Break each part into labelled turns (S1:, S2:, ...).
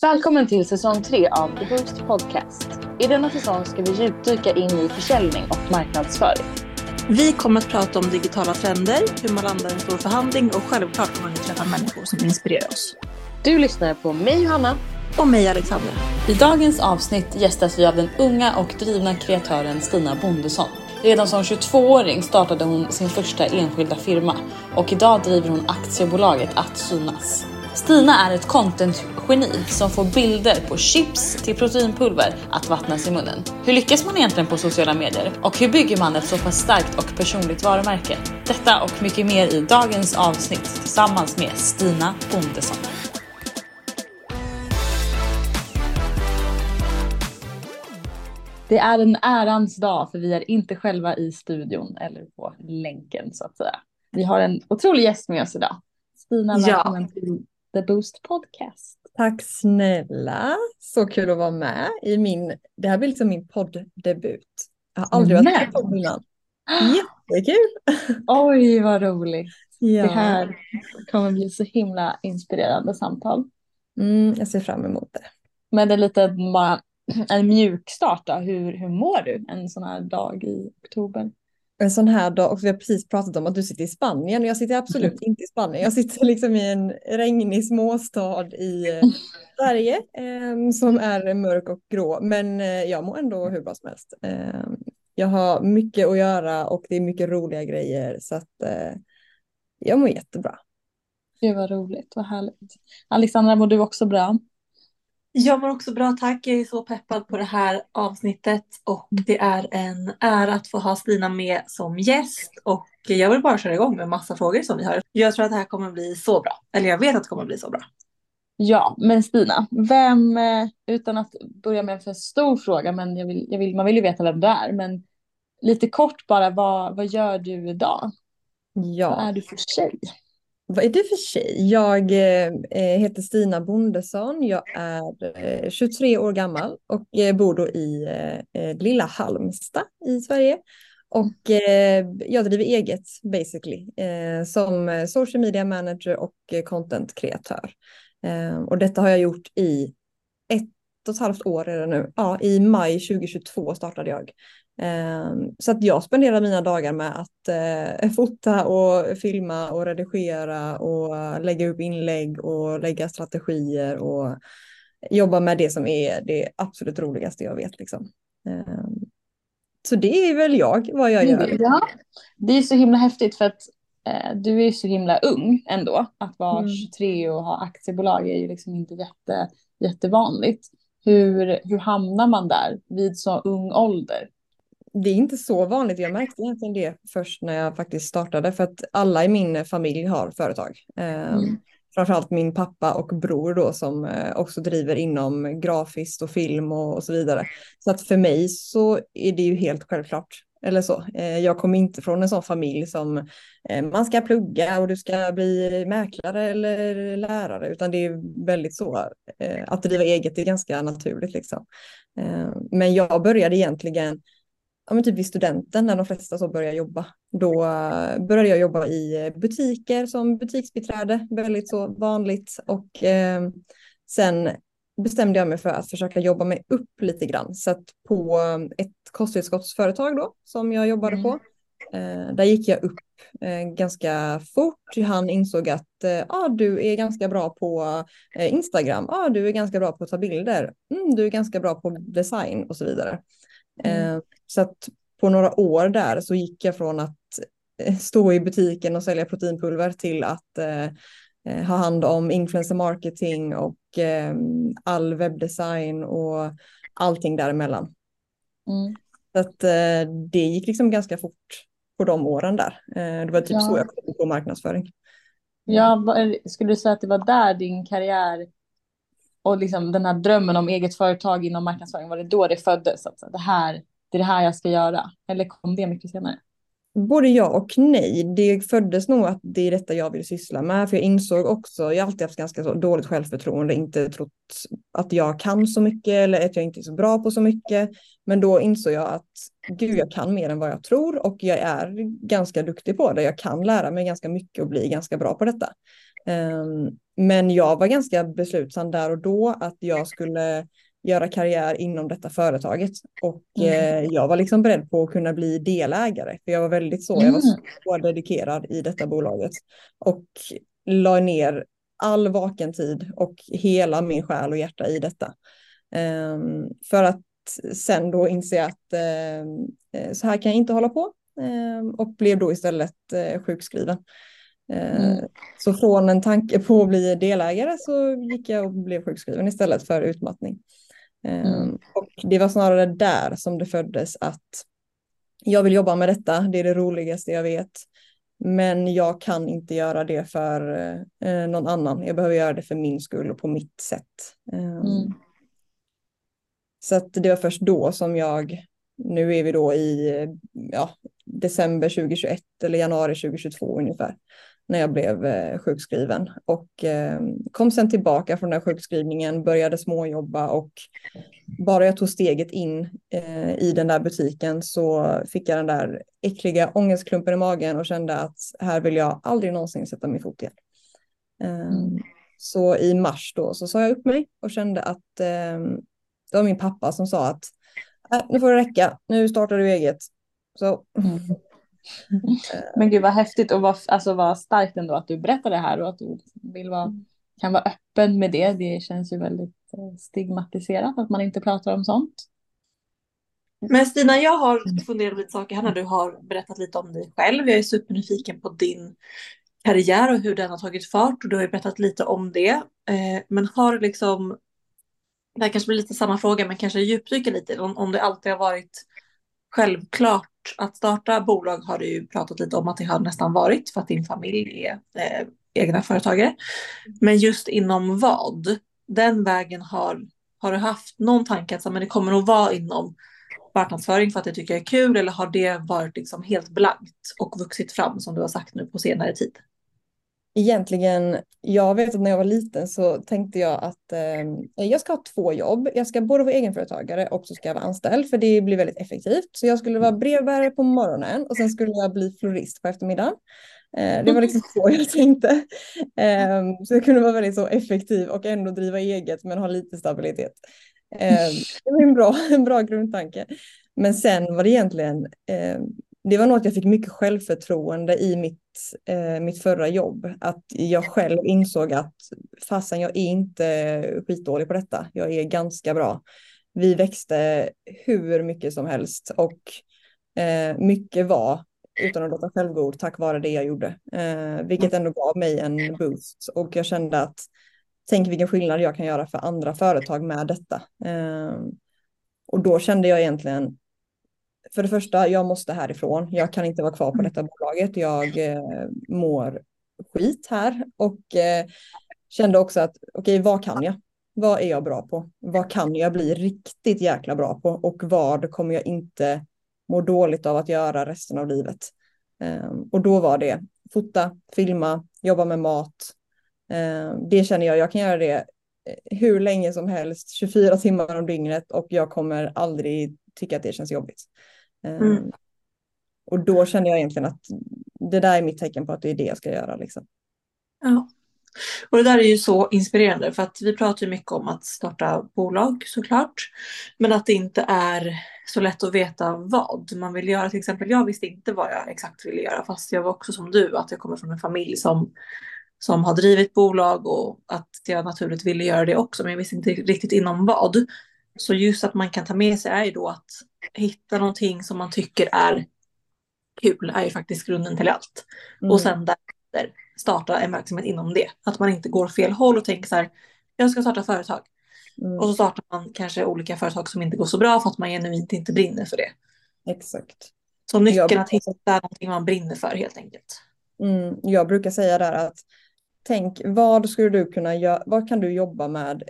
S1: Välkommen till säsong 3 av The Boost Podcast. I denna säsong ska vi djupdyka in i försäljning och marknadsföring.
S2: Vi kommer att prata om digitala trender, hur man landar en stor förhandling och självklart kommer vi träffa människor som inspirerar oss.
S1: Du lyssnar på mig Johanna.
S2: Och mig Alexandra.
S1: I dagens avsnitt gästas vi av den unga och drivna kreatören Stina Bondesson. Redan som 22-åring startade hon sin första enskilda firma och idag driver hon aktiebolaget Att synas. Stina är ett content-geni som får bilder på chips till proteinpulver att vattnas i munnen. Hur lyckas man egentligen på sociala medier? Och hur bygger man ett så pass starkt och personligt varumärke? Detta och mycket mer i dagens avsnitt tillsammans med Stina Bondesson. Det är en ärans dag för vi är inte själva i studion eller på länken så att säga. Vi har en otrolig gäst med oss idag. Stina, välkommen ja. till The Boost Podcast.
S3: Tack snälla. Så kul att vara med i min, det här blir liksom min podddebut. Jag har aldrig varit med på innan. Jättekul.
S1: Oj, vad roligt. Ja. Det här kommer bli så himla inspirerande samtal.
S3: Mm, jag ser fram emot det.
S1: Men det är lite bara en mjuk start då. Hur, hur mår du en sån här dag i oktober?
S3: En sån här dag, och vi har precis pratat om att du sitter i Spanien och jag sitter absolut mm. inte i Spanien. Jag sitter liksom i en regnig småstad i eh, Sverige eh, som är mörk och grå, men eh, jag mår ändå hur bra som helst. Eh, jag har mycket att göra och det är mycket roliga grejer så att eh, jag mår jättebra.
S1: Det var roligt, vad härligt. Alexandra, mår du också bra?
S2: Jag mår också bra tack. Jag är så peppad på det här avsnittet och det är en ära att få ha Stina med som gäst och jag vill bara köra igång med massa frågor som vi har. Jag tror att det här kommer bli så bra. Eller jag vet att det kommer bli så bra.
S1: Ja, men Stina, vem, eh, utan att börja med en för stor fråga, men jag vill, jag vill, man vill ju veta vem du är, men lite kort bara, vad, vad gör du idag? Ja. Vad är du för tjej?
S3: Vad är du för tjej? Jag eh, eh, heter Stina Bondesson. Jag är eh, 23 år gammal och bor då i lilla Halmstad i Sverige. Och jag driver eget basically som social media manager och content-kreatör. och detta har jag gjort i ett och ett halvt år redan nu. Ja, i maj 2022 startade jag. Ehm, så att jag spenderar mina dagar med att eh, fota och filma och redigera och lägga upp inlägg och lägga strategier och jobba med det som är det absolut roligaste jag vet. Liksom. Ehm, så det är väl jag, vad jag gör.
S1: Ja, det är så himla häftigt för att eh, du är så himla ung ändå. Att vara mm. 23 och ha aktiebolag är ju liksom inte jätte, jättevanligt. Hur, hur hamnar man där vid så ung ålder?
S3: Det är inte så vanligt. Jag märkte egentligen det först när jag faktiskt startade för att alla i min familj har företag. Ehm, mm. Framförallt min pappa och bror då som eh, också driver inom grafiskt och film och, och, så vidare. Så att för mig så är det ju helt självklart. Eller så. Eh, jag kommer inte från en sån familj som eh, man ska plugga och du ska bli mäklare eller lärare utan det är väldigt så. Att driva eget är ganska naturligt liksom. Ehm, men jag började egentligen ja, men typ vid studenten när de flesta så börjar jobba. Då uh, började jag jobba i butiker som butiksbiträde, väldigt så vanligt. Och uh, sen bestämde jag mig för att försöka jobba mig upp lite grann. Så att på ett kosttillskottsföretag då som jag jobbade mm. på, uh, där gick jag upp ganska fort. Han insåg att ah, du är ganska bra på Instagram, ah, du är ganska bra på att ta bilder, mm, du är ganska bra på design och så vidare. Mm. Så att på några år där så gick jag från att eh, stå i butiken och sälja proteinpulver till att eh, eh, ha hand om influencer marketing och eh, all webbdesign och allting däremellan. Mm. Så att eh, det gick liksom ganska fort på de åren där. Eh, det var typ ja. så jag kom på marknadsföring.
S1: Ja, skulle du säga att det var där din karriär och liksom den här drömmen om eget företag inom marknadsföring, var det då det föddes? Alltså, det här det är det här jag ska göra? Eller kom det mycket senare?
S3: Både ja och nej. Det föddes nog att det är detta jag vill syssla med. För jag insåg också, jag har alltid haft ganska så dåligt självförtroende, inte trott att jag kan så mycket eller att jag inte är så bra på så mycket. Men då insåg jag att gud, jag kan mer än vad jag tror och jag är ganska duktig på det. Jag kan lära mig ganska mycket och bli ganska bra på detta. Um, men jag var ganska beslutsam där och då att jag skulle göra karriär inom detta företaget. Och mm. eh, jag var liksom beredd på att kunna bli delägare. För jag var väldigt så, jag var mm. så dedikerad i detta bolaget. Och la ner all vaken tid och hela min själ och hjärta i detta. Um, för att sen då inse att uh, så här kan jag inte hålla på. Um, och blev då istället uh, sjukskriven. Mm. Så från en tanke på att bli delägare så gick jag och blev sjukskriven istället för utmattning. Mm. Och det var snarare där som det föddes att jag vill jobba med detta, det är det roligaste jag vet. Men jag kan inte göra det för eh, någon annan. Jag behöver göra det för min skull och på mitt sätt. Mm. Så att det var först då som jag, nu är vi då i ja, december 2021 eller januari 2022 ungefär när jag blev eh, sjukskriven och eh, kom sen tillbaka från den sjukskrivningen, började småjobba och bara jag tog steget in eh, i den där butiken så fick jag den där äckliga ångestklumpen i magen och kände att här vill jag aldrig någonsin sätta min fot igen. Mm. Så i mars då så sa jag upp mig och kände att det var min pappa som sa att äh, nu får det räcka, nu startar du eget. Så mm.
S1: Men gud vad häftigt och vad, alltså, vad starkt ändå att du berättar det här och att du vill vara, kan vara öppen med det. Det känns ju väldigt eh, stigmatiserat att man inte pratar om sånt.
S2: Men Stina, jag har mm. funderat lite saker här när du har berättat lite om dig själv. Jag är supernyfiken på din karriär och hur den har tagit fart och du har ju berättat lite om det. Eh, men har liksom, det här kanske blir lite samma fråga men kanske djupdyka lite om, om det alltid har varit självklart att starta bolag har du ju pratat lite om att det har nästan varit för att din familj är eh, egna företagare. Men just inom vad? Den vägen har, har du haft någon tanke att men det kommer att vara inom marknadsföring för att det tycker jag är kul eller har det varit liksom helt blankt och vuxit fram som du har sagt nu på senare tid?
S3: Egentligen, jag vet att när jag var liten så tänkte jag att eh, jag ska ha två jobb. Jag ska både vara egenföretagare och så ska jag vara anställd för det blir väldigt effektivt. Så jag skulle vara brevbärare på morgonen och sen skulle jag bli florist på eftermiddagen. Eh, det var liksom så jag tänkte. Eh, så jag kunde vara väldigt så effektiv och ändå driva eget men ha lite stabilitet. Eh, det var en bra, en bra grundtanke. Men sen var det egentligen ehm, det var nog att jag fick mycket självförtroende i mitt, eh, mitt förra jobb. Att jag själv insåg att fasen, jag är inte skitdålig på detta. Jag är ganska bra. Vi växte hur mycket som helst och eh, mycket var, utan att låta självgod, tack vare det jag gjorde. Eh, vilket ändå gav mig en boost och jag kände att tänk vilken skillnad jag kan göra för andra företag med detta. Eh, och då kände jag egentligen för det första, jag måste härifrån. Jag kan inte vara kvar på mm. detta bolaget. Jag eh, mår skit här och eh, kände också att okej, okay, vad kan jag? Vad är jag bra på? Vad kan jag bli riktigt jäkla bra på? Och vad kommer jag inte må dåligt av att göra resten av livet? Eh, och då var det fota, filma, jobba med mat. Ehm, det känner jag, jag kan göra det hur länge som helst, 24 timmar om dygnet och jag kommer aldrig tycka att det känns jobbigt. Mm. Ehm, och då kände jag egentligen att det där är mitt tecken på att det är det jag ska göra. Liksom.
S2: Ja. Och det där är ju så inspirerande för att vi pratar ju mycket om att starta bolag såklart. Men att det inte är så lätt att veta vad man vill göra. Till exempel jag visste inte vad jag exakt ville göra fast jag var också som du att jag kommer från en familj som, som har drivit bolag och att jag naturligt ville göra det också men jag visste inte riktigt inom vad. Så just att man kan ta med sig är ju då att hitta någonting som man tycker är kul är ju faktiskt grunden till allt. Mm. Och sen därefter starta en verksamhet inom det. Att man inte går fel håll och tänker så här, jag ska starta företag. Mm. Och så startar man kanske olika företag som inte går så bra för att man genuint inte brinner för det.
S3: Exakt.
S2: Så nyckeln jag... att hitta någonting man brinner för helt enkelt.
S3: Mm. Jag brukar säga där att tänk vad skulle du kunna göra, vad kan du jobba med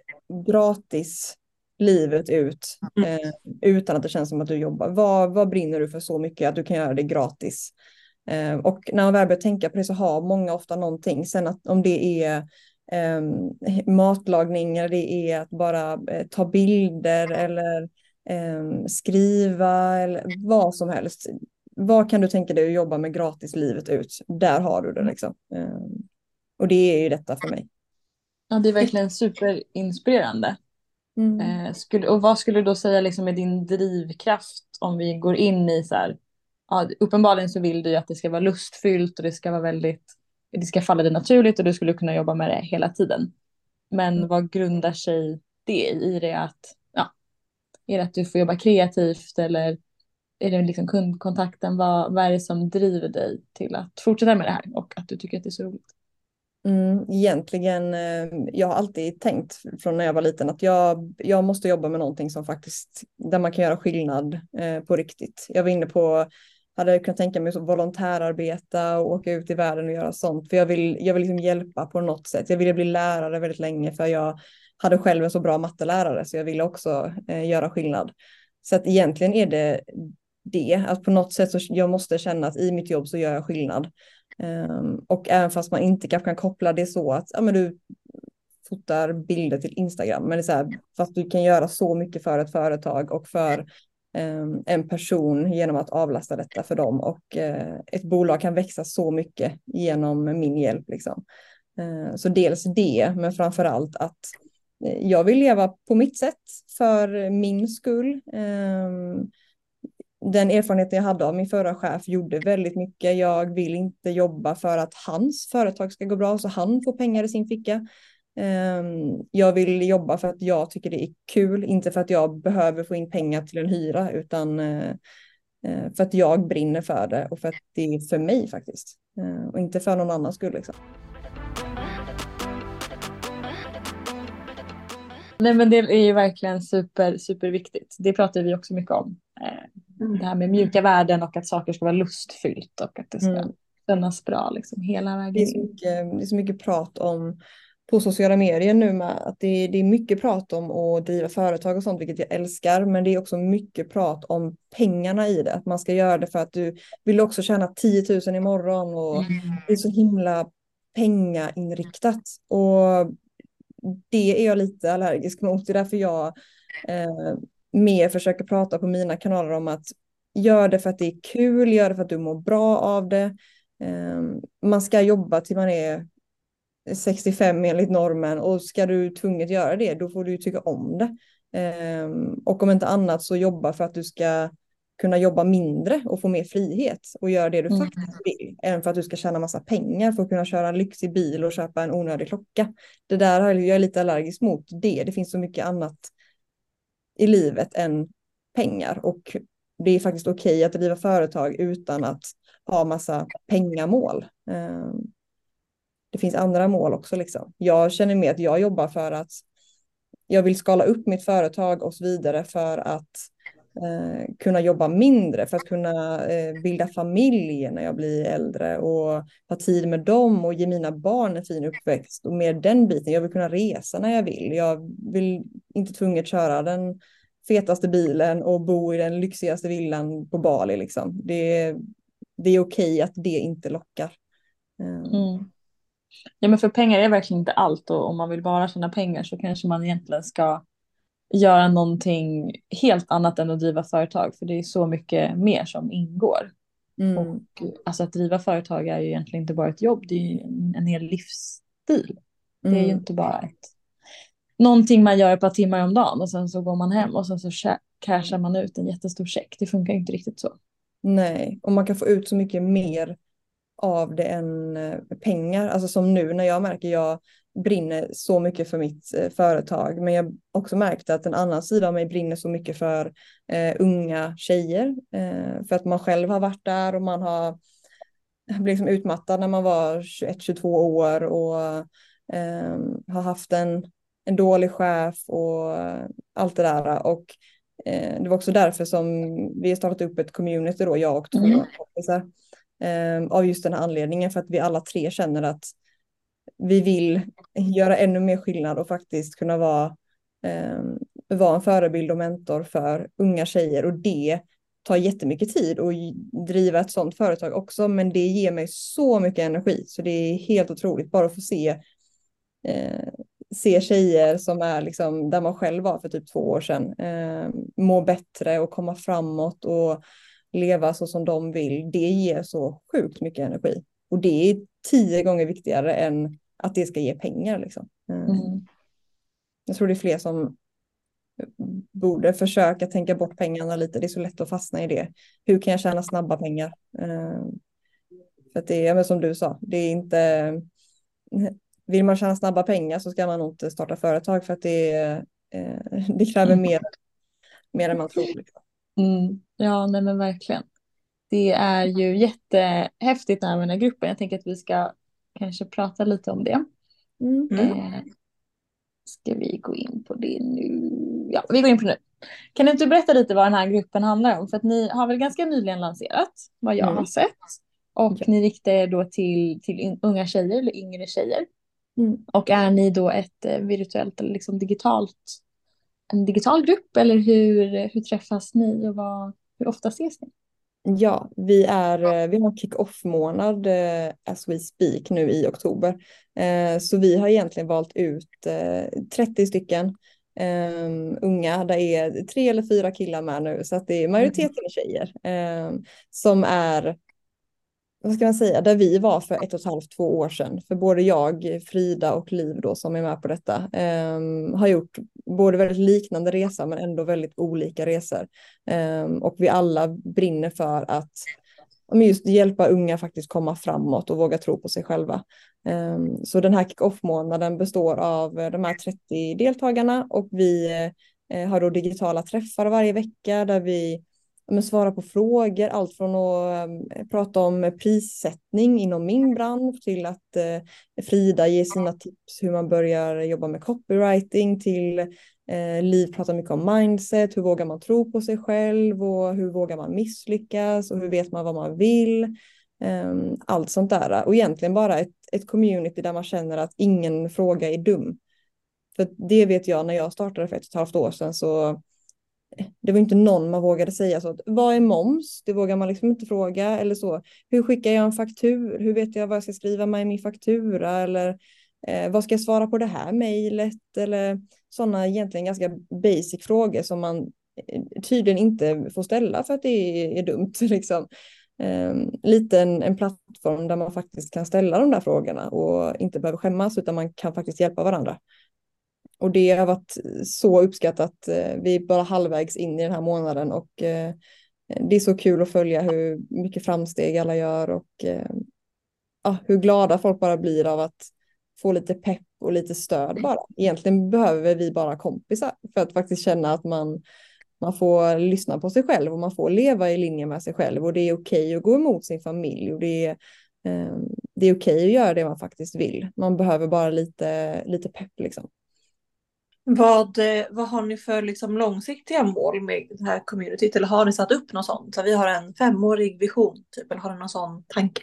S3: gratis livet ut mm. eh, utan att det känns som att du jobbar. Vad, vad brinner du för så mycket att du kan göra det gratis? Eh, och när man väl börjar tänka på det så har många ofta någonting. Sen att om det är eh, matlagning eller det är att bara eh, ta bilder eller ehm, skriva eller vad som helst. Vad kan du tänka dig att jobba med gratis livet ut? Där har du det liksom. Och det är ju detta för mig.
S1: Ja, det är verkligen superinspirerande.
S3: Mm.
S1: Eh, skulle, och vad skulle du då säga liksom är din drivkraft om vi går in i så här, ja, uppenbarligen så vill du ju att det ska vara lustfyllt och det ska vara väldigt, det ska falla dig naturligt och du skulle kunna jobba med det hela tiden. Men
S3: Mm.
S1: vad grundar sig det i? I det att, ja, är det att du får jobba kreativt eller är det liksom kundkontakten? Vad, vad är det som driver dig till att fortsätta med det här och att du tycker att det är så roligt?
S3: Mm, egentligen, eh, jag har alltid tänkt från när jag var liten att jag, jag måste jobba med någonting som faktiskt, där man kan göra skillnad eh, på riktigt. Jag var inne på, hade kunnat tänka mig att volontärarbeta och åka ut i världen och göra sånt. För jag vill, jag vill liksom hjälpa på något sätt. Jag ville bli lärare väldigt länge för jag hade själv en så bra mattelärare så jag ville också eh, göra skillnad. Så att egentligen är det det, att på något sätt så jag måste känna att i mitt jobb så gör jag skillnad. Um, och även fast man inte kanske kan koppla det så att ja, men du fotar bilder till Instagram, men det är så här, fast du kan göra så mycket för ett företag och för um, en person genom att avlasta detta för dem och uh, ett bolag kan växa så mycket genom min hjälp. Liksom. Uh, så dels det, men framför allt att uh, jag vill leva på mitt sätt för min skull. Den erfarenheten jag hade av min förra chef gjorde väldigt mycket. Jag vill inte jobba för att hans företag ska gå bra så han får pengar i sin ficka. Ehm, jag vill jobba för att jag tycker det är kul, inte för att jag behöver få in pengar till en hyra utan eh, eh, för att jag brinner för det och för att det är för mig faktiskt. Eh, och inte för någon annans skull. Liksom.
S1: Nej men det är ju verkligen super, superviktigt. Det pratar vi också mycket om. Det här med mjuka värden och att saker ska vara lustfyllt och att det ska mm. kännas bra liksom hela vägen.
S3: Det är, så mycket, det är så mycket prat om på sociala medier nu med att det, det är mycket prat om att driva företag och sånt, vilket jag älskar. Men det är också mycket prat om pengarna i det. Att man ska göra det för att du vill också tjäna 10 000 imorgon och mm. det är så himla pengainriktat. Och det är jag lite allergisk mot. Det är därför jag eh, mer försöker prata på mina kanaler om att gör det för att det är kul, gör det för att du mår bra av det. Um, man ska jobba till man är 65 enligt normen och ska du tvunget göra det då får du tycka om det. Um, och om inte annat så jobba för att du ska kunna jobba mindre och få mer frihet och göra det du mm. faktiskt vill. Än för att du ska tjäna massa pengar för att kunna köra en lyxig bil och köpa en onödig klocka. Det där är jag lite allergisk mot det. Det finns så mycket annat i livet än pengar och det är faktiskt okej okay att driva företag utan att ha massa pengamål. Ehm, det finns andra mål också. Liksom. Jag känner med att jag jobbar för att jag vill skala upp mitt företag och så vidare för att eh, kunna jobba mindre, för att kunna eh, bilda familj när jag blir äldre och ha tid med dem och ge mina barn en fin uppväxt och mer den biten. Jag vill kunna resa när jag vill. Jag vill inte tvunget köra den fetaste bilen och bo i den lyxigaste villan på Bali. Liksom. Det, det är okej att det inte lockar.
S1: Eh. Mm. Ja men för pengar är verkligen inte allt och om man vill bara tjäna pengar så kanske man egentligen ska göra någonting helt annat än att driva företag för det är så mycket mer som ingår. Mm. Och alltså att driva företag är ju egentligen inte bara ett jobb, det är ju en, en hel livsstil. Det är ju mm. inte bara ett någonting man gör ett par timmar om dagen och sen så går man hem och sen så cashar man ut en jättestor check. Det funkar inte riktigt så.
S3: Nej, och man kan få ut så mycket mer av det än eh, pengar. Alltså som nu när jag märker jag brinner så mycket för mitt eh, företag. Men jag också märkt att en annan sida av mig brinner så mycket för eh, unga tjejer. Eh, för att man själv har varit där och man har blivit liksom utmattad när man var 21-22 år och eh, har haft en en dålig chef och allt det där. Och eh, det var också därför som vi startat upp ett community då, jag och två mm. kompisar. Eh, av just den här anledningen för att vi alla tre känner att vi vill göra ännu mer skillnad och faktiskt kunna vara, eh, vara en förebild och mentor för unga tjejer. Och det tar jättemycket tid att driva ett sådant företag också men det ger mig så mycket energi. Så det är helt otroligt bara att få se eh, se tjejer som är liksom där man själv var för typ två år sedan eh, må bättre och komma framåt och leva så som de vill. Det ger så sjukt mycket energi och det är tio gånger viktigare än att det ska ge pengar liksom. Mm. Jag tror det är fler som borde försöka tänka bort pengarna lite. Det är så lätt att fastna i det. Hur kan jag tjäna snabba pengar? För att det är, som du sa, det är inte... Vill man tjäna snabba pengar så ska man nog inte starta företag för att det, det kräver mm. mer, mer än man tror. Liksom.
S1: Mm. Ja, nej men verkligen. Det är ju jättehäftigt med den här gruppen. Jag tänker att vi ska kanske prata lite om det. Mm. Eh, ska vi gå in på det nu? Ja, vi går in på det nu. Kan du inte berätta lite vad den här gruppen handlar om? För att ni har väl ganska nyligen lanserat vad jag mm. har sett. Och ja. ni riktar er då till, till unga tjejer eller yngre tjejer. Mm. Och är ni då ett eh, virtuellt eller liksom digitalt, en digital grupp eller hur, hur träffas ni och vad, hur ofta ses ni?
S3: Ja, vi, är, eh, vi har kick-off-månad eh, as we speak nu i oktober. Eh, så vi har egentligen valt ut 30 stycken Um, unga, det är tre eller fyra killar med nu, så att det är majoriteten är tjejer um, som är vad ska man säga, där vi var för ett och ett halvt, två år sedan. För både jag, Frida och Liv då som är med på detta eh, har gjort både väldigt liknande resa men ändå väldigt olika resor. Eh, och vi alla brinner för att just hjälpa unga faktiskt komma framåt och våga tro på sig själva. Ehm, så den här kick-off-månaden består av eh, de här 30 deltagarna och vi eh, har då digitala träffar varje vecka där vi men, svara på frågor, allt från att um, prata om prissättning inom min bransch till att uh, Frida ger sina tips hur man börjar jobba med copywriting till uh, Liv pratar mycket om mindset, hur vågar man tro på sig själv och hur vågar man misslyckas och hur vet man vad man vill. Um, allt sånt där och egentligen bara ett, ett community där man känner att ingen fråga är dum. För det vet jag när jag startade för ett och ett halvt år sedan så det var inte någon man vågade säga så. Vad är moms? Det vågar man liksom inte fråga eller så. Hur skickar jag en faktur? Hur vet jag vad jag ska skriva med i min faktura? Eller eh, vad ska jag svara på det här mejlet? Eller sådana egentligen ganska basic frågor som man eh, tydligen inte får ställa för att det är, är dumt. Liksom. Eh, lite en, en plattform där man faktiskt kan ställa de där frågorna och inte behöver skämmas utan man kan faktiskt hjälpa varandra. Och det har varit så uppskattat. Eh, vi är bara halvvägs in i den här månaden och eh, det är så kul att följa hur mycket framsteg alla gör och eh, ja, hur glada folk bara blir av att få lite pepp och lite stöd bara. Egentligen behöver vi bara kompisar för att faktiskt känna att man, man får lyssna på sig själv och man får leva i linje med sig själv och det är okej okay att gå emot sin familj och det är, det är okej okay att göra det man faktiskt vill. Man behöver bara lite, lite pepp liksom.
S2: Vad, eh, vad har ni för liksom långsiktiga mål med det här communityt? Eller har ni satt upp något sånt? Så vi har en femårig vision, typ, eller har ni någon sån tanke?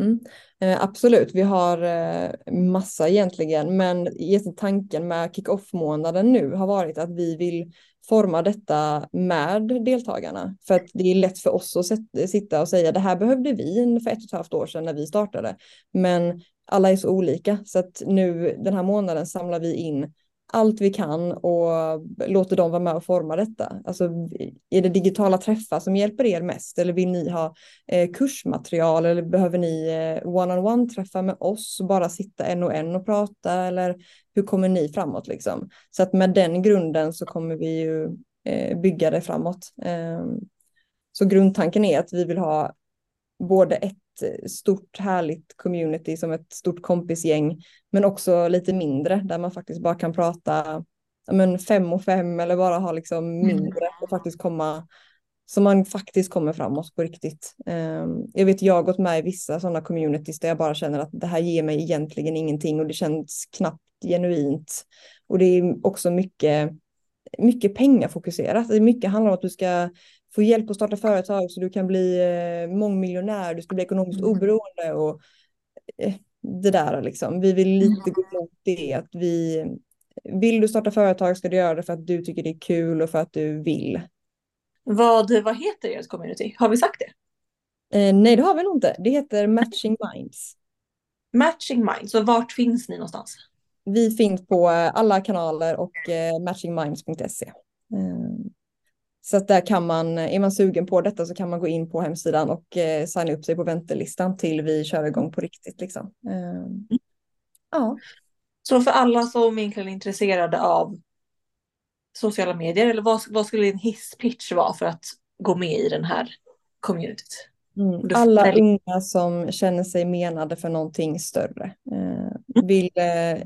S3: Mm, eh, absolut, vi har eh, massa egentligen, men tanken med kick-off-månaden nu har varit att vi vill forma detta med deltagarna. För att det är lätt för oss att sitta och säga det här behövde vi för ett och ett halvt år sedan när vi startade. Men alla är så olika, så att nu den här månaden samlar vi in allt vi kan och låter dem vara med och forma detta. Alltså, är det digitala träffar som hjälper er mest eller vill ni ha eh, kursmaterial eller behöver ni eh, one-on-one träffa med oss och bara sitta en och en och prata eller hur kommer ni framåt liksom? Så att med den grunden så kommer vi ju eh, bygga det framåt. Ehm, så grundtanken är att vi vill ha både ett stort härligt community som ett stort kompisgäng, men också lite mindre där man faktiskt bara kan prata men fem och fem eller bara ha liksom mm. mindre och faktiskt komma så man faktiskt kommer framåt på riktigt. Ehm, jag vet jag har gått med i vissa sådana communities där jag bara känner att det här ger mig egentligen ingenting och det känns knappt genuint. Och det är också mycket, mycket pengafokuserat. Mycket handlar om att du ska få hjälp att starta företag så du kan bli eh, mångmiljonär, du ska bli ekonomiskt mm. oberoende och eh, det där liksom. Vi vill lite mm. gå emot det att vi vill du starta företag ska du göra det för att du tycker det är kul och för att du vill.
S2: Vad, vad heter ert community? Har vi sagt det?
S3: Eh, nej, det har vi nog inte. Det heter Matching Minds.
S2: Matching Minds, och vart finns ni någonstans?
S3: Vi finns på eh, alla kanaler och eh, matchingminds.se. Eh, så att där kan man, är man sugen på detta så kan man gå in på hemsidan och eh, signa upp sig på väntelistan till vi kör igång på riktigt. Liksom. Eh,
S2: ja. Så för alla som egentligen är intresserade av sociala medier, eller vad, vad skulle din hisspitch vara för att gå med i den här communityt?
S3: Mm. Alla unga som känner sig menade för någonting större. Eh, vill eh,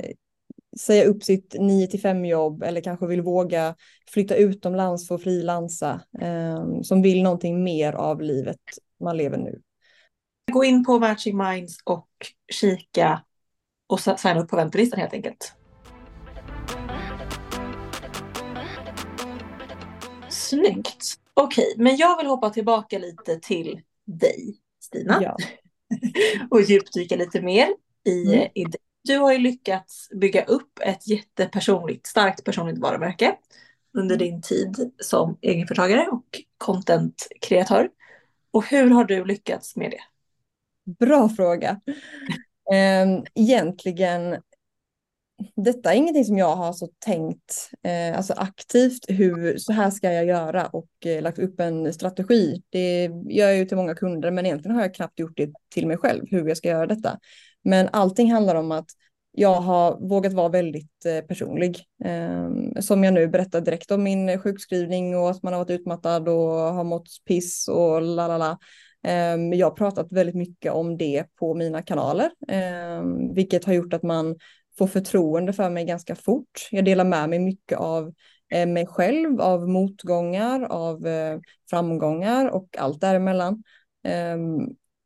S3: säga upp sitt 9 till 5 jobb eller kanske vill våga flytta utomlands för att frilansa. Eh, som vill någonting mer av livet man lever nu.
S2: Gå in på Matching Minds och kika och signa upp på väntelistan helt enkelt. Snyggt. Okej, men jag vill hoppa tillbaka lite till dig, Stina. Ja. och djupdyka lite mer i, mm. i dig. Du har ju lyckats bygga upp ett jättepersonligt, starkt personligt varumärke under din tid som egenföretagare och content-kreatör. Och hur har du lyckats med det?
S3: Bra fråga. Ehm, egentligen, detta är ingenting som jag har så tänkt eh, alltså aktivt hur så här ska jag göra och eh, lagt upp en strategi. Det gör jag ju till många kunder men egentligen har jag knappt gjort det till mig själv hur jag ska göra detta. Men allting handlar om att jag har vågat vara väldigt eh, personlig. Ehm, som jag nu berättar direkt om min sjukskrivning och att man har varit utmattad och har mått piss och la la la. Ehm, jag har pratat väldigt mycket om det på mina kanaler, ehm, vilket har gjort att man får förtroende för mig ganska fort. Jag delar med mig mycket av eh, mig själv, av motgångar, av eh, framgångar och allt däremellan.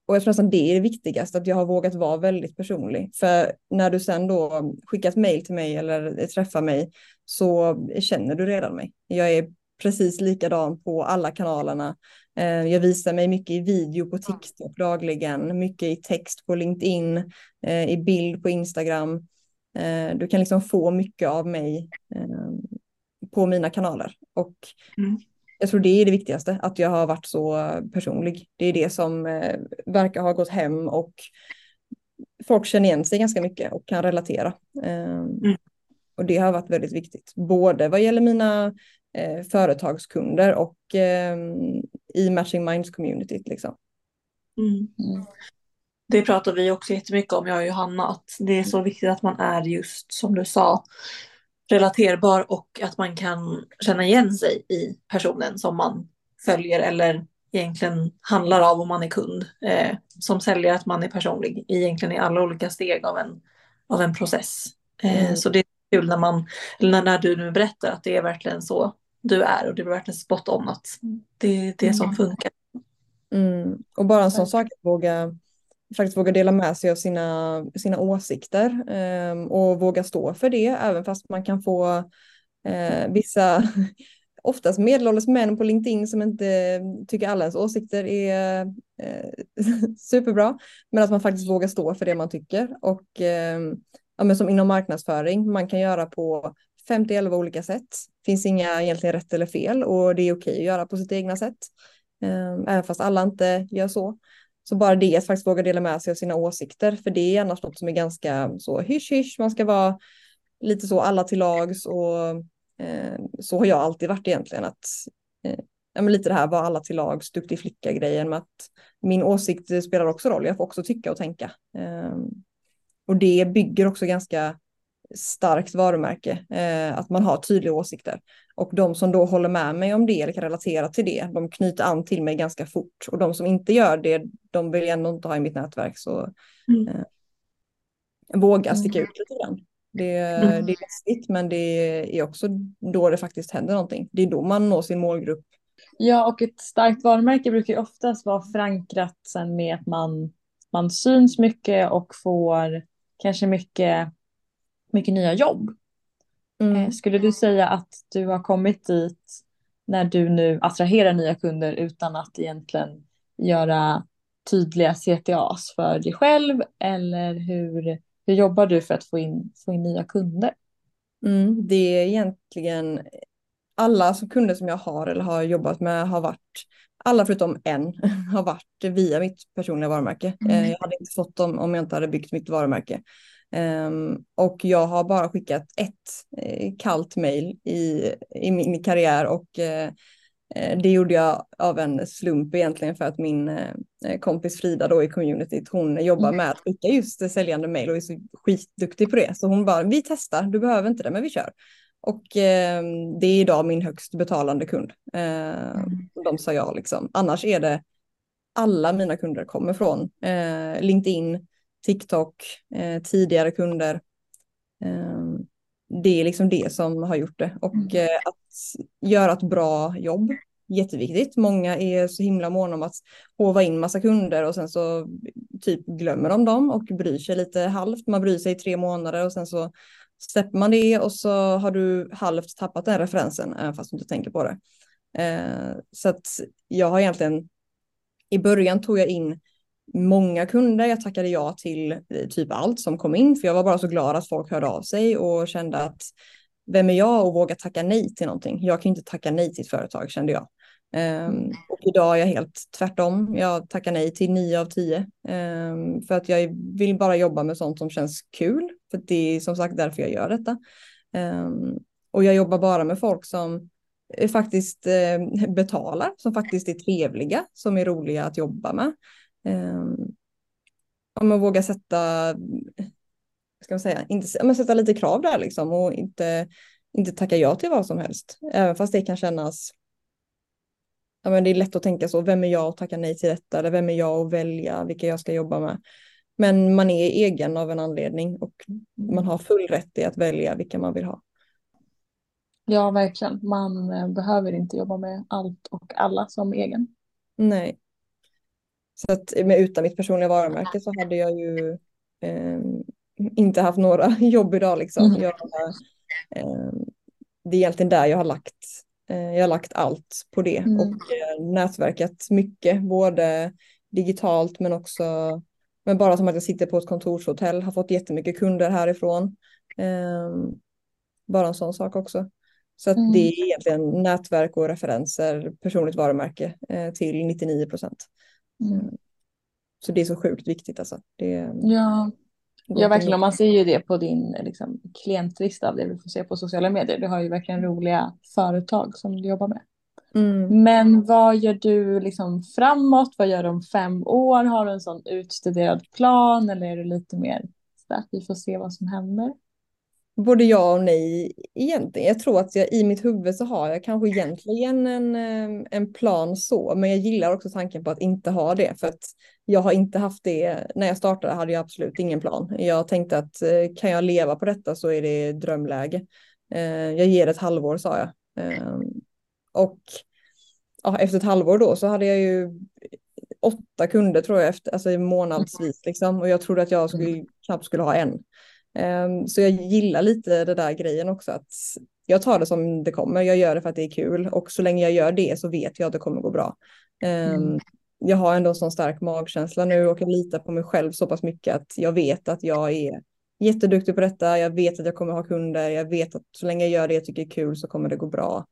S3: Och jag tror nästan det är det viktigaste, att jag har vågat vara väldigt personlig. För när du sen då skickar ett mejl till mig eller träffar mig så känner du redan mig. Jag är precis likadan på alla kanalerna. Eh, jag visar mig mycket i video på TikTok dagligen, mycket i text på LinkedIn, eh, i bild på Instagram. Eh, du kan liksom få mycket av mig på mina kanaler. Och mm. Jag tror det är det viktigaste, att jag har varit så personlig. Det är det som verkar ha gått hem och folk känner igen sig ganska mycket och kan relatera. Mm. Och det har varit väldigt viktigt, både vad gäller mina eh, företagskunder och eh, i Matching Minds-communityt. Liksom.
S2: Mm. Mm. Det pratar vi också jättemycket om, jag och Johanna, att det är så viktigt att man är just som du sa relaterbar och att man kan känna igen sig i personen som man följer eller egentligen handlar av om man är kund. Eh, som säljer att man är personlig egentligen i alla olika steg av en, av en process. Eh, mm. Så det är kul när man, eller när du nu berättar att det är verkligen så du är och det är verkligen spot on att det är det som mm. funkar.
S3: Mm. Och bara en sån sak att våga, faktiskt våga dela med sig av sina, sina åsikter eh, och våga stå för det även fast man kan få eh, vissa oftast medelålders män på LinkedIn som inte tycker alla ens åsikter är eh, superbra. Men att man faktiskt vågar stå för det man tycker. Och eh, ja, men som inom marknadsföring, man kan göra på 50-11 olika sätt. finns inga egentligen rätt eller fel och det är okej att göra på sitt egna sätt. Ehm, även fast alla inte gör så. Så bara det att faktiskt våga dela med sig av sina åsikter, för det är annars något som är ganska så hysch hysch, man ska vara lite så alla till lags och eh, så har jag alltid varit egentligen att eh, ja, men lite det här var alla till lags, duktig flicka grejen med att min åsikt spelar också roll, jag får också tycka och tänka. Eh, och det bygger också ganska starkt varumärke, eh, att man har tydliga åsikter. Och de som då håller med mig om det eller kan relatera till det, de knyter an till mig ganska fort. Och de som inte gör det, de vill jag ändå inte ha i mitt nätverk. Så mm. eh, våga sticka ut lite grann. Det, mm. det är läskigt, men det är också då det faktiskt händer någonting. Det är då man når sin målgrupp.
S1: Ja, och ett starkt varumärke brukar ju oftast vara förankrat sen med att man, man syns mycket och får kanske mycket mycket nya jobb. Mm. Eh, skulle du säga att du har kommit dit när du nu attraherar nya kunder utan att egentligen göra tydliga CTAs för dig själv eller hur, hur jobbar du för att få in, få in nya kunder?
S3: Mm, det är egentligen alla som kunder som jag har eller har jobbat med har varit, alla förutom en, har varit via mitt personliga varumärke. Mm. Eh, jag hade inte fått dem om jag inte hade byggt mitt varumärke. Um, och jag har bara skickat ett eh, kallt mejl i, i min karriär och eh, Eh, det gjorde jag av en slump egentligen för att min kompis Frida då i communityt, hon jobbar med att skicka just säljande mail och är så skitduktig på det. Så hon bara, vi testar, du behöver inte det, men vi kör. Och eh, det är idag min högst betalande kund. Eh, mm. De sa ja liksom. Annars är det alla mina kunder kommer från eh, LinkedIn, TikTok, eh, tidigare kunder. Ehm, det är liksom det som har gjort det. Och mm. eh, att göra ett bra jobb, jätteviktigt. Många är så himla måna om att hova in massa kunder och sen så typ glömmer de dem och bryr sig lite halvt. Man bryr sig i tre månader och sen så släpper man det och så har du halvt tappat den referensen, även fast du inte tänker på det. Eh, så att jag har egentligen, i början tog jag in många kunder. Jag tackade ja till eh, typ allt som kom in, för jag var bara så glad att folk hörde av sig och kände att vem är jag och våga tacka nej till någonting? Jag kan inte tacka nej till ett företag kände jag. Um, och idag är jag helt tvärtom. Jag tackar nej till nio av tio. Um, för att jag vill bara jobba med sånt som känns kul. För det är som sagt därför jag gör detta. Um, och jag jobbar bara med folk som eh, faktiskt eh, betalar, som faktiskt är trevliga, som är roliga att jobba med. Um, om man vågar sätta, ska man säga, inte, men sätta lite krav där liksom och inte, inte tacka ja till vad som helst. Även fast det kan kännas, ja men det är lätt att tänka så, vem är jag att tacka nej till detta? Eller vem är jag att välja vilka jag ska jobba med? Men man är egen av en anledning och man har full rätt i att välja vilka man vill ha.
S1: Ja, verkligen. Man eh, behöver inte jobba med allt och alla som egen.
S3: Nej. Så att med, utan mitt personliga varumärke så hade jag ju eh, inte haft några jobb idag liksom. Mm. Jag, eh, det är egentligen där jag har lagt, eh, jag har lagt allt på det mm. och eh, nätverkat mycket, både digitalt men också men bara som att jag sitter på ett kontorshotell, har fått jättemycket kunder härifrån. Ehm, bara en sån sak också. Så att mm. det är egentligen nätverk och referenser, personligt varumärke eh, till 99 procent. Mm. Så det är så sjukt viktigt alltså. Det,
S1: ja. ja, verkligen. man ser ju det på din liksom, klientlista det vi får se på sociala medier. Du har ju verkligen roliga företag som du jobbar med. Mm. Men vad gör du liksom framåt? Vad gör du om fem år? Har du en sån utstuderad plan eller är du lite mer så att vi får se vad som händer?
S3: Både ja och nej egentligen. Jag tror att jag, i mitt huvud så har jag kanske egentligen en, eh, en plan så, men jag gillar också tanken på att inte ha det för att jag har inte haft det. När jag startade hade jag absolut ingen plan. Jag tänkte att eh, kan jag leva på detta så är det drömläge. Eh, jag ger ett halvår sa jag. Och ja, efter ett halvår då så hade jag ju åtta kunder tror jag efter, alltså månadsvis liksom. Och jag trodde att jag skulle, knappt skulle ha en. Ehm, så jag gillar lite det där grejen också att jag tar det som det kommer. Jag gör det för att det är kul och så länge jag gör det så vet jag att det kommer gå bra. Ehm, mm. Jag har ändå en sån stark magkänsla nu och jag litar på mig själv så pass mycket att jag vet att jag är jätteduktig på detta. Jag vet att jag kommer ha kunder. Jag vet att så länge jag gör det jag tycker är kul så kommer det gå bra.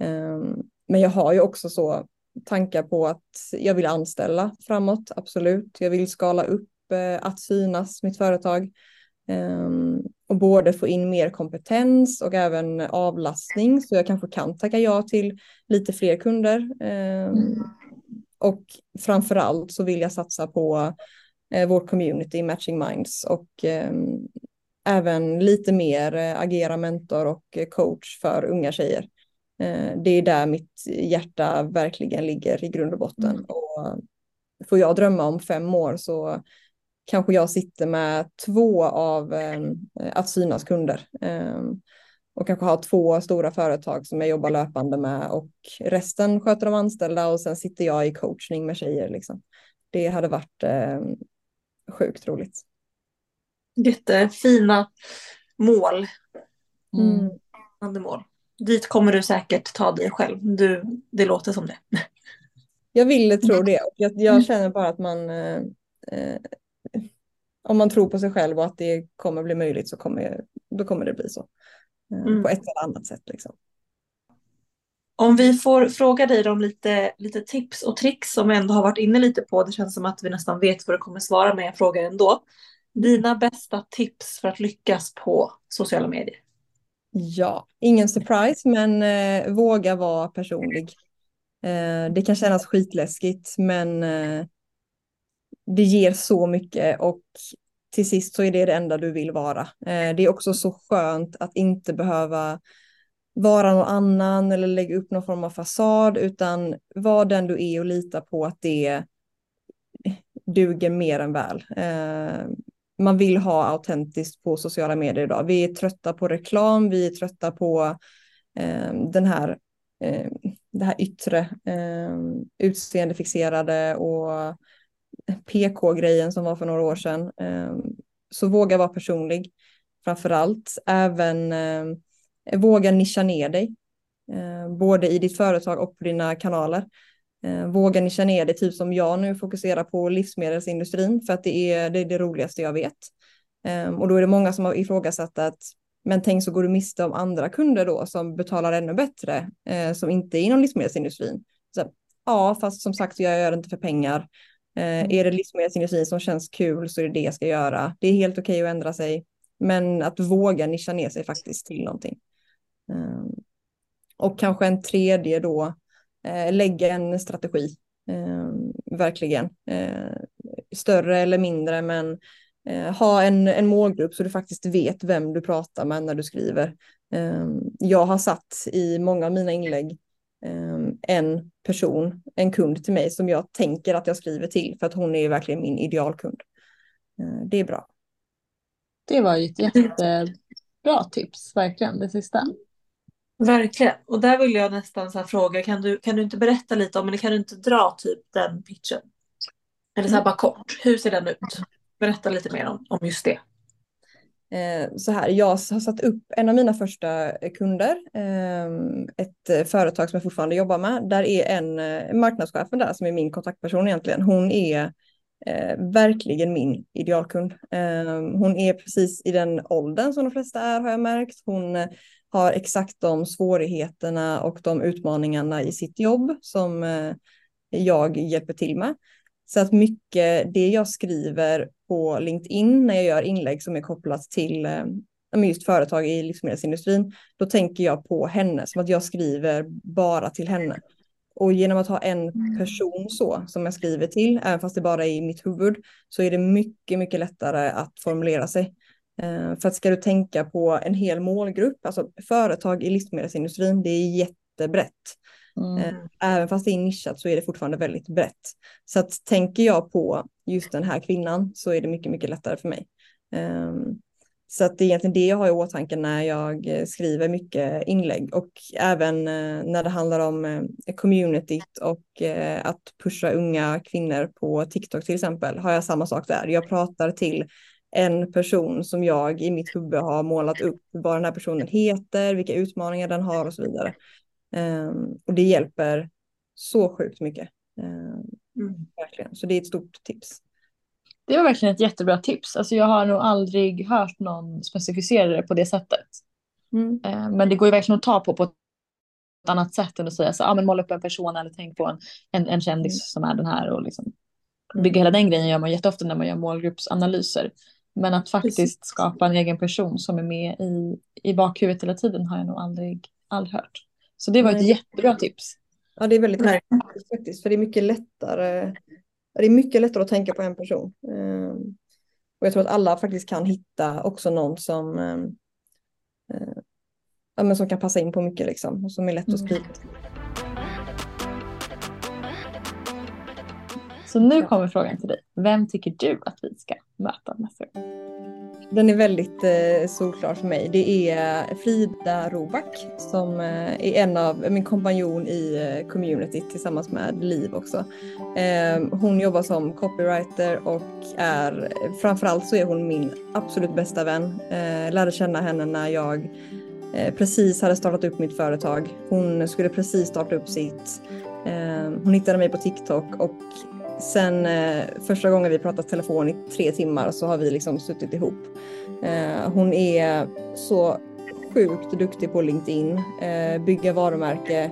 S3: Ehm, men jag har ju också så tankar på att jag vill anställa framåt, absolut. Jag vill skala upp eh, att synas, mitt företag. Um, och både få in mer kompetens och även avlastning så jag kanske kan tacka ja till lite fler kunder. Um, mm. Och framför allt så vill jag satsa på uh, vårt community Matching Minds och um, även lite mer uh, agera mentor och uh, coach för unga tjejer. Uh, det är där mitt hjärta verkligen ligger i grund och botten. Mm. Och får jag drömma om fem år så kanske jag sitter med två av eh, att synas kunder. Eh, och kanske har två stora företag som jag jobbar löpande med och resten sköter de anställda och sen sitter jag i coachning med tjejer. Liksom. Det hade varit eh, sjukt roligt.
S2: Jättefina mål. Mm. Mål. Dit kommer du säkert ta dig själv. Du, det låter som det.
S3: Jag vill tro det. Jag, jag mm. känner bara att man eh, eh om man tror på sig själv och att det kommer bli möjligt så kommer, då kommer det bli så. Eh, mm. På ett eller annat sätt. Liksom.
S2: Om vi får fråga dig om lite, lite tips och tricks som vi ändå har varit inne lite på. Det känns som att vi nästan vet vad du kommer svara men jag frågar ändå. Dina bästa tips för att lyckas på sociala medier?
S3: Ja, ingen surprise men eh, våga vara personlig. Eh, det kan kännas skitläskigt men eh, det ger så mycket och till sist så är det det enda du vill vara. Eh, det är också så skönt att inte behöva vara någon annan eller lägga upp någon form av fasad utan var den du är och lita på att det duger mer än väl. Eh, man vill ha autentiskt på sociala medier idag. Vi är trötta på reklam, vi är trötta på eh, den här, eh, det här yttre eh, utseendefixerade och PK-grejen som var för några år sedan. Ehm, så våga vara personlig framför allt. Även ehm, våga nischa ner dig. Ehm, både i ditt företag och på dina kanaler. Våga nischa ner dig, typ som jag nu fokuserar på livsmedelsindustrin för att det är det, är det roligaste jag vet. Och då är det många som har ifrågasatt att men tänk så går du miste om andra kunder då som betalar ännu bättre, eh, som inte är inom livsmedelsindustrin. Så, ja, fast som sagt, jag gör det inte för pengar. Eh, mm. Är det livsmedelsindustrin som känns kul så är det det jag ska göra. Det är helt okej okay att ändra sig, men att våga nischa ner sig faktiskt till någonting. Eh, och kanske en tredje då, eh, lägga en strategi. Eh, verkligen. Eh, större eller mindre, men eh, ha en, en målgrupp så du faktiskt vet vem du pratar med när du skriver. Eh, jag har satt i många av mina inlägg en person, en kund till mig som jag tänker att jag skriver till för att hon är verkligen min idealkund. det är bra.
S1: Det var ju ett jättebra tips, verkligen, det sista.
S2: Verkligen. Och där vill jag nästan så fråga, kan du, kan du inte berätta lite om, eller kan du inte dra typ den pitchen? Eller så här mm. bara kort, hur ser den ut? Berätta lite mer om, om just det.
S3: Eh, så här, jag har satt upp en av mina första eh, kunder, ehm, ett eh, företag som jag fortfarande jobbar med. Där är en marknadschefen där som är min kontaktperson egentligen. Hon är verkligen min idealkund. Ehm, hon är precis i den åldern som de flesta är har jag märkt. Hon har exakt de svårigheterna och de utmaningarna i sitt jobb som jag hjälper till med. Så att mycket det jag skriver på LinkedIn när jag gör inlägg som är kopplat till eh, just företag i livsmedelsindustrin, då tänker jag på henne som att jag skriver bara till henne. Och genom att ha en mm. person så som jag skriver till, även fast det bara är i mitt huvud, så är det mycket, mycket lättare att formulera sig. Eh, för att ska du tänka på en hel målgrupp, alltså företag i livsmedelsindustrin, det är jättebrett. Mm. Eh, även fast det är nischat så är det fortfarande väldigt brett. Så att tänker jag på just den här kvinnan så är det mycket, mycket lättare för mig. Ehm, så att det är egentligen det jag har i åtanke när jag eh, skriver mycket inlägg och även när det handlar om communityt och att pusha unga kvinnor på TikTok till exempel har jag samma sak där. Jag pratar till en person som jag i mitt huvud har målat upp vad den här personen heter, vilka utmaningar den har och så vidare. Um, och det hjälper så sjukt mycket. Um, mm. Verkligen. Så det är ett stort tips.
S1: Det var verkligen ett jättebra tips. Alltså jag har nog aldrig hört någon specificera det på det sättet. Mm. Uh, men det går ju verkligen att ta på på ett annat sätt än att säga så, ah, men måla upp en person eller tänk på en, en, en kändis mm. som är den här och liksom mm. bygga hela den grejen gör man jätteofta när man gör målgruppsanalyser. Men att faktiskt Precis. skapa en egen person som är med i, i bakhuvudet hela tiden har jag nog aldrig, aldrig hört. Så det var ett Nej. jättebra tips.
S3: Ja, det är väldigt lätt faktiskt, för det är mycket lättare. Det är mycket lättare att tänka på en person. Ehm, och jag tror att alla faktiskt kan hitta också någon som, ehm, eh, ja, men som kan passa in på mycket liksom, och som är lätt att mm.
S1: Så nu kommer frågan till dig. Vem tycker du att vi ska möta nästa gång?
S3: Den är väldigt eh, solklar för mig. Det är Frida Roback som eh, är en av min kompanjon i eh, communityt tillsammans med Liv också. Eh, hon jobbar som copywriter och är framförallt så är hon min absolut bästa vän. Eh, lärde känna henne när jag eh, precis hade startat upp mitt företag. Hon skulle precis starta upp sitt. Eh, hon hittade mig på TikTok och Sen eh, första gången vi pratat telefon i tre timmar så har vi liksom suttit ihop. Eh, hon är så sjukt duktig på LinkedIn, eh, bygga varumärke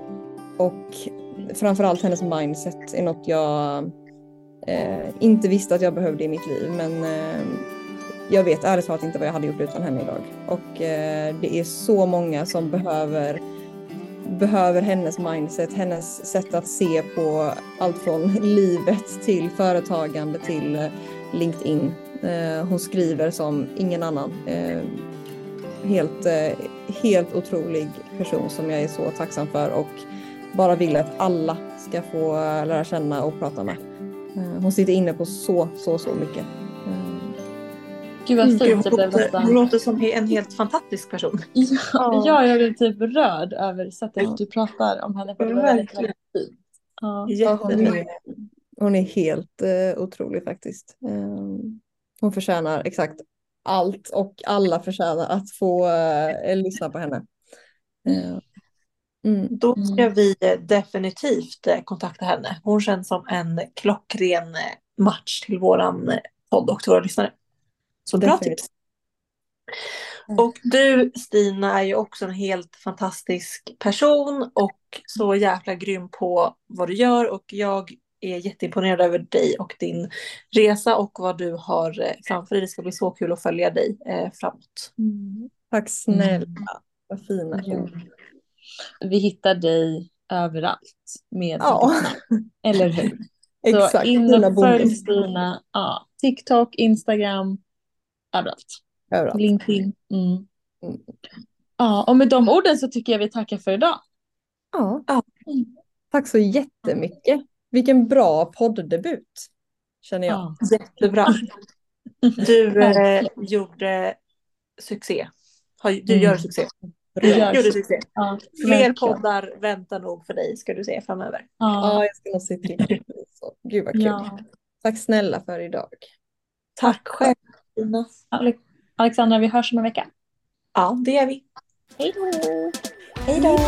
S3: och framförallt hennes mindset är något jag eh, inte visste att jag behövde i mitt liv. Men eh, jag vet ärligt talat inte vad jag hade gjort utan henne idag. Och eh, det är så många som behöver behöver hennes mindset, hennes sätt att se på allt från livet till företagande till eh, LinkedIn. Eh, hon skriver som ingen annan. Eh, helt, helt otrolig person som jag är så tacksam för och bara vill att alla ska få lära känna och prata med. Hon sitter inne på så, så, så mycket.
S1: Gud vad fint. Mm,
S2: det blev nästan... Hon låter som en helt fantastisk person.
S1: Ja, ja jag blev typ rörd över sättet ja. du pratar om henne. För det var väldigt, väldigt fint.
S3: Ja. hon, är, hon är helt uh, otrolig faktiskt. Um, hon förtjänar exakt allt och alla förtjänar att få uh, lyssna på henne. Uh,
S2: mm. Då ska vi definitivt kontakta henne. Hon känns som en klockren match till våran podd och till våra lyssnare. Så bra tips. Mm. Och du Stina är ju också en helt fantastisk person och så jäkla grym på vad du gör och jag är jätteimponerad över dig och din resa och vad du har eh, framför dig. Det ska bli så kul att följa dig eh, framåt.
S3: Mm. Tack snälla, mm. vad fina ord.
S1: Vi hittar dig överallt med ja. Eller hur? Exakt. Så in och följ Stina. Ja, TikTok, Instagram, Överallt.
S3: Överallt.
S1: LinkedIn. Mm. Mm. Ja, och med de orden så tycker jag vi tackar för idag.
S3: Ja. ja. Tack så jättemycket. Vilken bra podddebut. Känner jag. Ja.
S2: Jättebra. Du eh, gjorde succé. Du gör mm. succé. Du gjorde succé. Ja, Fler poddar väntar nog för dig ska du se framöver.
S3: Ja, ja jag ska nog se till. Gud vad kul. Ja. Tack snälla för idag.
S2: Tack själv.
S1: Fina. Alexandra, vi hörs om en vecka.
S2: Ja, det gör vi.
S1: Hej då!
S2: Hej då!